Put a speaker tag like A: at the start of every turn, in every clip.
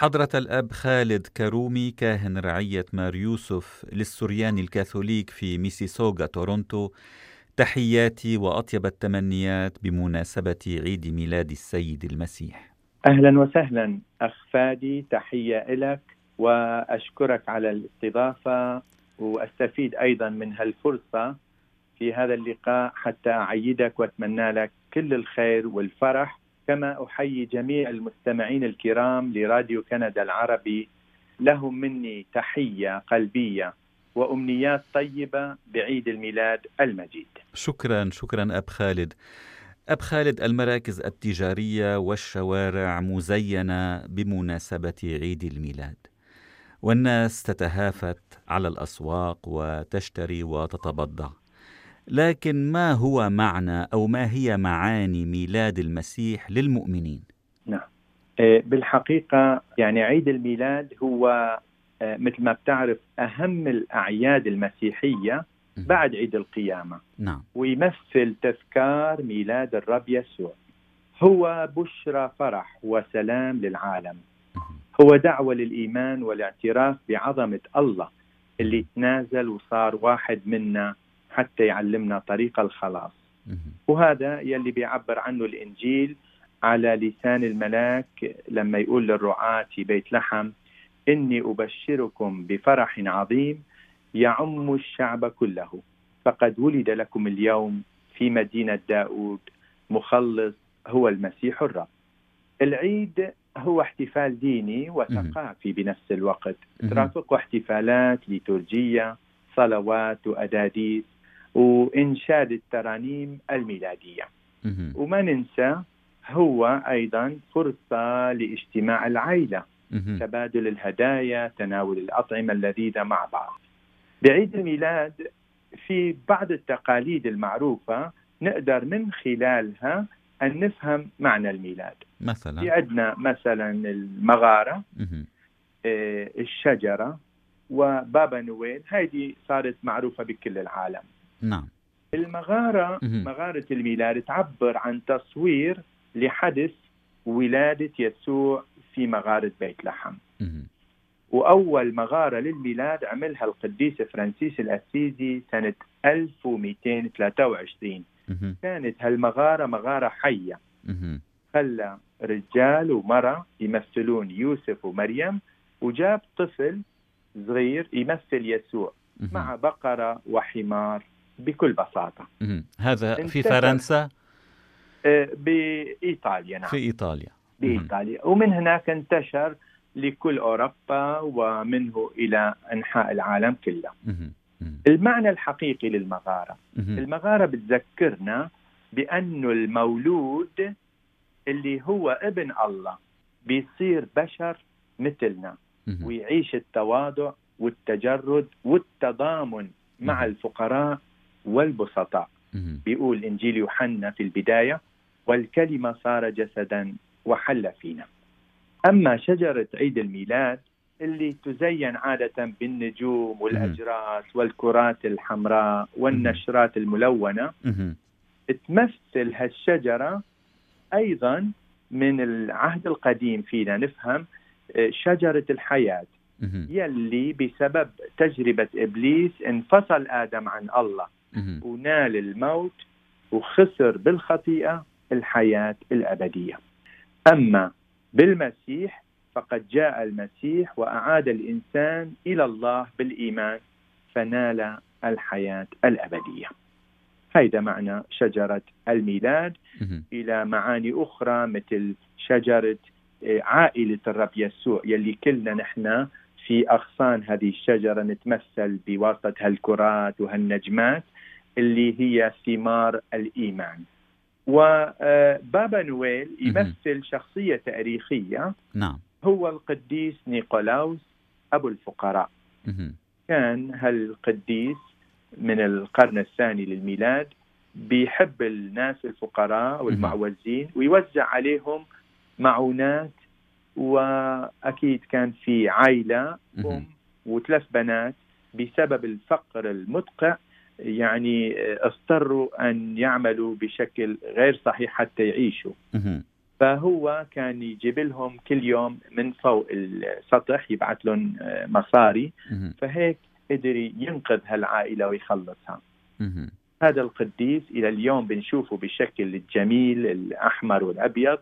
A: حضرة الأب خالد كرومي كاهن رعية مار يوسف للسريان الكاثوليك في ميسيسوغا تورونتو. تحياتي وأطيب التمنيات بمناسبة عيد ميلاد السيد المسيح.
B: أهلا وسهلا. أخ فادي تحية لك وأشكرك على الاستضافة وأستفيد أيضا من هالفرصة في هذا اللقاء حتى أعيدك وأتمنى لك كل الخير والفرح. كما أحيي جميع المستمعين الكرام لراديو كندا العربي لهم مني تحية قلبية وأمنيات طيبة بعيد الميلاد المجيد.
A: شكرا شكرا أب خالد. أب خالد المراكز التجارية والشوارع مزينة بمناسبة عيد الميلاد. والناس تتهافت على الأسواق وتشتري وتتبضع. لكن ما هو معنى أو ما هي معاني ميلاد المسيح للمؤمنين؟
B: نعم. آه، بالحقيقة يعني عيد الميلاد هو آه، مثل ما بتعرف أهم الأعياد المسيحية بعد عيد القيامة.
A: نعم.
B: ويمثل تذكار ميلاد الرب يسوع. هو بشرى فرح وسلام للعالم. هو دعوة للإيمان والاعتراف بعظمة الله اللي تنازل وصار واحد منا حتى يعلمنا طريق الخلاص. وهذا يلي بيعبر عنه الإنجيل على لسان الملاك لما يقول للرعاة في بيت لحم إني أبشركم بفرح عظيم يعم الشعب كله. فقد ولد لكم اليوم في مدينة داود مخلص هو المسيح الرب. العيد هو احتفال ديني وثقافي بنفس الوقت. ترافقه احتفالات ليتورجية صلوات وأداديس وإنشاد الترانيم الميلادية. وما ننسى هو أيضا فرصة لاجتماع العائلة. تبادل الهدايا تناول الأطعمة اللذيذة مع بعض. بعيد الميلاد في بعض التقاليد المعروفة نقدر من خلالها أن نفهم معنى الميلاد.
A: مثلا؟
B: في عندنا مثلا المغارة آه، الشجرة وبابا نويل. هذه صارت معروفة بكل العالم.
A: نعم.
B: المغارة مغارة الميلاد تعبر عن تصوير لحدث ولادة يسوع في مغارة بيت لحم. وأول مغارة للميلاد عملها القديس فرانسيس الأسيزي سنة 1223 كانت هالمغارة مغارة حية. خلى رجال ومرأة يمثلون يوسف ومريم وجاب طفل صغير يمثل يسوع مع بقرة وحمار. بكل بساطة.
A: هذا في فرنسا؟
B: آه، بإيطاليا نعم.
A: في إيطاليا.
B: بإيطاليا. ومن هناك انتشر لكل أوروبا ومنه إلى أنحاء العالم كله. المعنى الحقيقي للمغارة المغارة بتذكرنا بأنه المولود اللي هو ابن الله بيصير بشر مثلنا. ويعيش التواضع والتجرد والتضامن مع الفقراء والبسطاء. بيقول إنجيل يوحنا في البداية والكلمة صار جسدا وحل فينا. أما شجرة عيد الميلاد اللي تزين عادة بالنجوم والأجراس والكرات الحمراء والنشرات الملونة تمثل هالشجرة أيضا من العهد القديم فينا. نفهم آه، شجرة الحياة يلي بسبب تجربة إبليس انفصل آدم عن الله. ونال الموت وخسر بالخطيئة الحياة الأبدية. أما بالمسيح فقد جاء المسيح وأعاد الإنسان إلى الله بالإيمان فنال الحياة الأبدية. هيدا معنى شجرة الميلاد. إلى معاني أخرى مثل شجرة آه، عائلة الرب يسوع يلي كلنا نحن في أغصان هذه الشجرة نتمثل بواسطة هالكرات وهالنجمات. اللي هي ثمار الإيمان. وبابا نويل يمثل شخصية تاريخية.
A: نعم.
B: هو القديس نيقولاوس أبو الفقراء. كان هالقديس من القرن الثاني للميلاد بيحب الناس الفقراء والمعوزين ويوزع عليهم معونات وأكيد كان في عائلة أم وثلاث بنات بسبب الفقر المدقع يعني اضطروا أن يعملوا بشكل غير صحيح حتى يعيشوا. فهو كان يجيب لهم كل يوم من فوق السطح يبعث لهم مصاري. فهيك قدر ينقذ هالعائلة ويخلصها. هذا القديس إلى اليوم بنشوفه بالشكل الجميل الأحمر والأبيض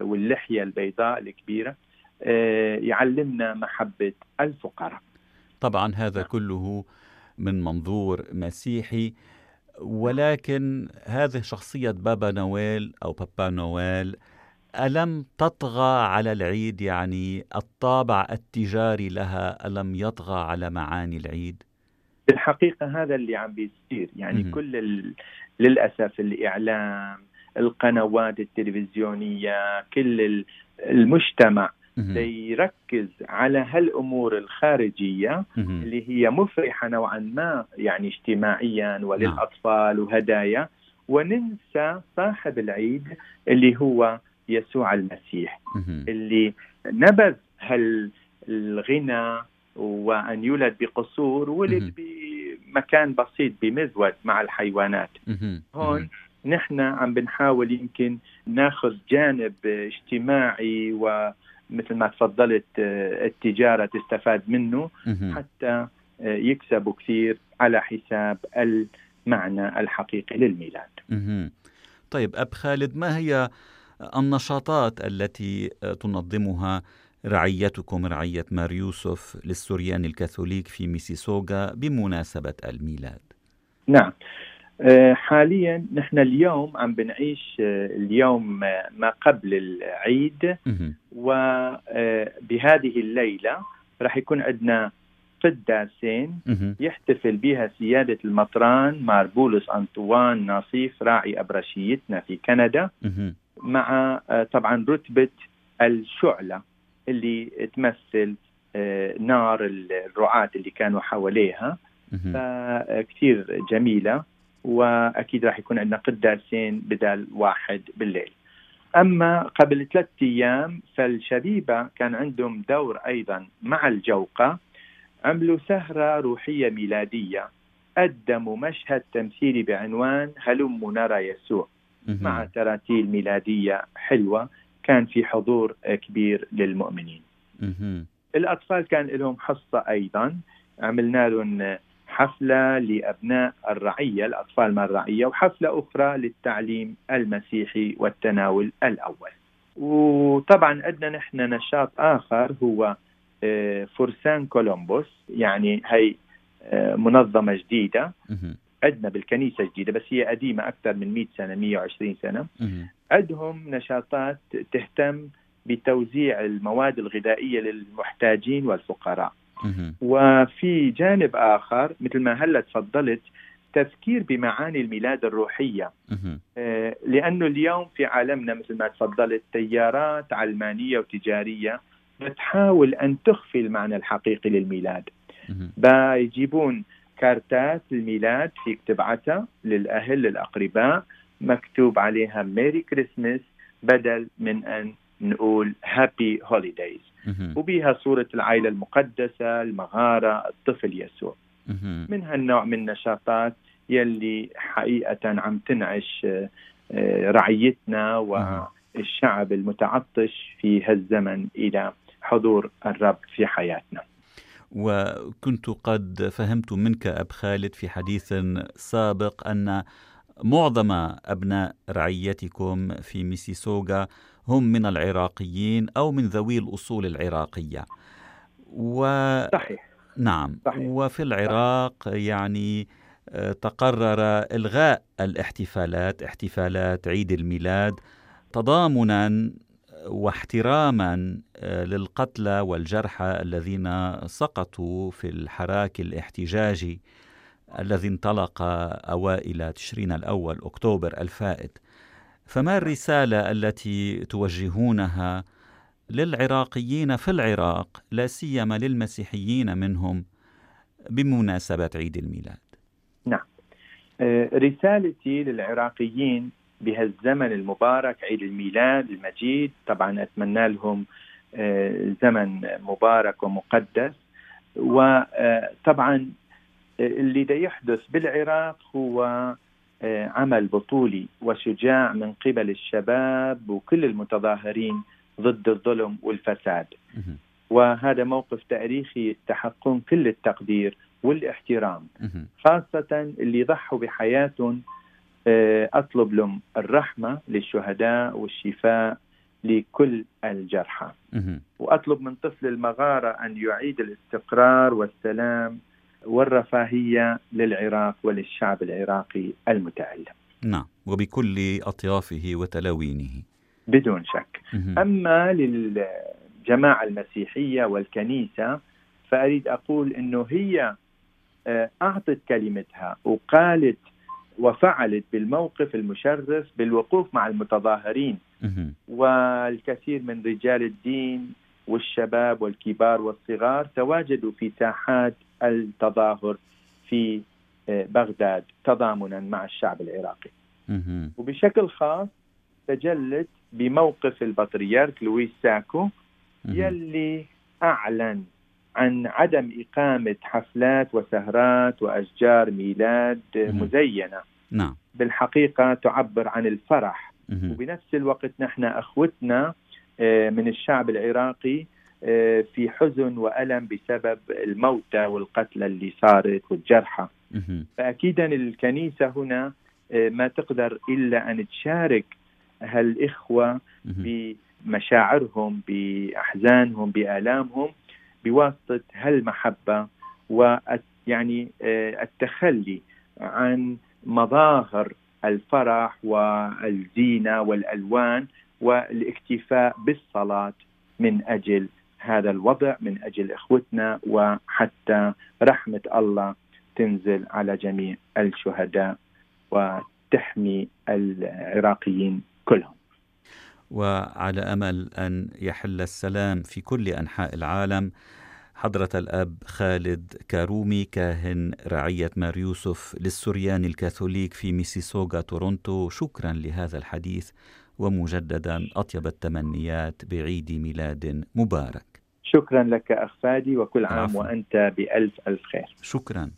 B: واللحية البيضاء الكبيرة. آه، يعلمنا محبة الفقراء.
A: طبعا هذا. كله من منظور مسيحي ولكن هذه شخصية بابا نويل أو بابا نويل ألم تطغى على العيد؟ يعني الطابع التجاري لها ألم يطغى على معاني العيد؟
B: بالحقيقة هذا اللي عم بيصير. يعني م- كل ال... للأسف الإعلام القنوات التلفزيونية كل المجتمع ليركز على هالأمور الخارجية اللي هي مفرحة نوعا ما يعني اجتماعيا وللأطفال وهدايا. وننسى صاحب العيد اللي هو يسوع المسيح اللي نبذ هالغنى وأن يولد بقصور ولد بمكان بسيط بمزود مع الحيوانات. هون نحن عم بنحاول يمكن ناخذ جانب اجتماعي ومثل ما تفضلت آه، التجارة تستفاد منه حتى آه، يكسبوا كثير على حساب المعنى الحقيقي للميلاد.
A: طيب أب خالد ما هي النشاطات التي تنظمها رعيتكم رعية مار يوسف للسوريان الكاثوليك في ميسيسوغا بمناسبة الميلاد؟
B: نعم. آه، حاليا نحن اليوم عم بنعيش آه، اليوم ما قبل العيد. وبهذه الليلة رح يكون عندنا قداسين يحتفل بها سيادة المطران مار بولس أنطوان ناصيف راعي أبرشيتنا في كندا. مع آه، طبعا رتبة الشعلة اللي تمثل نار الرعاة اللي كانوا حواليها. فكثير جميلة. وأكيد راح يكون عندنا قداسين بدل واحد بالليل. أما قبل ثلاث أيام فالشبيبة كان عندهم دور أيضا مع الجوقة عملوا سهره روحية ميلادية قدموا مشهد تمثيلي بعنوان هلم نرى يسوع مع تراتيل ميلادية حلوة كان في حضور كبير للمؤمنين. الأطفال كان لهم حصة أيضا عملنا لهم حفلة لأبناء الرعية الأطفال من الرعية وحفلة أخرى للتعليم المسيحي والتناول الأول. وطبعا عندنا نحن نشاط آخر هو آه، فرسان كولومبوس يعني هي آه، منظمة جديدة. عندنا بالكنيسة جديدة بس هي قديمة أكثر من 100 سنة 120 سنة. عندهم نشاطات تهتم بتوزيع المواد الغذائية للمحتاجين والفقراء. وفي جانب آخر مثل ما هلا تفضلت تفكير بمعاني الميلاد الروحية. آه لأنه اليوم في عالمنا مثل ما تفضلت تيارات علمانية وتجارية بتحاول أن تخفي المعنى الحقيقي للميلاد. بيجيبون كارتات الميلاد فيك تبعتها للأهل للأقرباء مكتوب عليها Merry Christmas بدل من أن نقول Happy Holidays وبيها صورة العائلة المقدسة المغارة الطفل يسوع. من هالنوع من النشاطات يلي حقيقة عم تنعش آه، رعيتنا والشعب المتعطش في هالزمن إلى حضور الرب في حياتنا.
A: وكنت قد فهمت منك أب خالد في حديث سابق أن معظم أبناء رعيتكم في ميسيسوغا هم من العراقيين أو من ذوي الأصول العراقية.
B: و... صحيح.
A: نعم. صحيح. وفي العراق يعني آه، تقرر إلغاء الاحتفالات احتفالات عيد الميلاد تضامنا واحتراما آه، للقتلى والجرحى الذين سقطوا في الحراك الاحتجاجي. الذي انطلق أوائل تشرين الأول أكتوبر الفائت. فما الرسالة التي توجهونها للعراقيين في العراق لا سيما للمسيحيين منهم بمناسبة عيد الميلاد؟
B: نعم. آه، رسالتي للعراقيين بهالزمن المبارك عيد الميلاد المجيد. طبعا أتمنى لهم آه، زمن مبارك ومقدس. وطبعا آه، اللي دا يحدث بالعراق هو آه، عمل بطولي وشجاع من قبل الشباب وكل المتظاهرين ضد الظلم والفساد. وهذا موقف تاريخي يستحقون كل التقدير والاحترام خاصة اللي ضحوا بحياتهم آه، أطلب لهم الرحمة للشهداء والشفاء لكل الجرحى. وأطلب من طفل المغارة أن يعيد الاستقرار والسلام والرفاهية للعراق وللشعب العراقي المتألم.
A: نعم وبكل أطيافه وتلاوينه.
B: بدون شك. أما للجماعة المسيحية والكنيسة فأريد أقول أنه هي آه، أعطت كلمتها وقالت وفعلت بالموقف المشرف بالوقوف مع المتظاهرين. والكثير من رجال الدين والشباب والكبار والصغار تواجدوا في ساحات التظاهر في آه، بغداد تضامنا مع الشعب العراقي. وبشكل خاص تجلت بموقف البطريرك لويس ساكو يلي أعلن عن عدم إقامة حفلات وسهرات وأشجار ميلاد مزينة.
A: نعم.
B: بالحقيقة تعبر عن الفرح. وبنفس الوقت نحن أخوتنا آه، من الشعب العراقي في حزن وألم بسبب الموتى والقتلى اللي صارت والجرحى. فاكيدا الكنيسة هنا آه، ما تقدر إلا أن تشارك هالإخوة بمشاعرهم بأحزانهم بآلامهم بواسطة هالمحبة ويعني التخلي عن مظاهر الفرح والزينة والألوان والاكتفاء بالصلاة من أجل هذا الوضع من أجل إخوتنا وحتى رحمة الله تنزل على جميع الشهداء وتحمي العراقيين كلهم.
A: وعلى أمل أن يحل السلام في كل أنحاء العالم حضرة الأب خالد كارومي كاهن رعية مار يوسف للسوريان الكاثوليك في ميسيسوغا تورونتو شكرا لهذا الحديث ومجددا أطيب التمنيات بعيد ميلاد مبارك
B: شكرا لك أخ فادي وكل عام وأنت بألف ألف خير.
A: شكرا.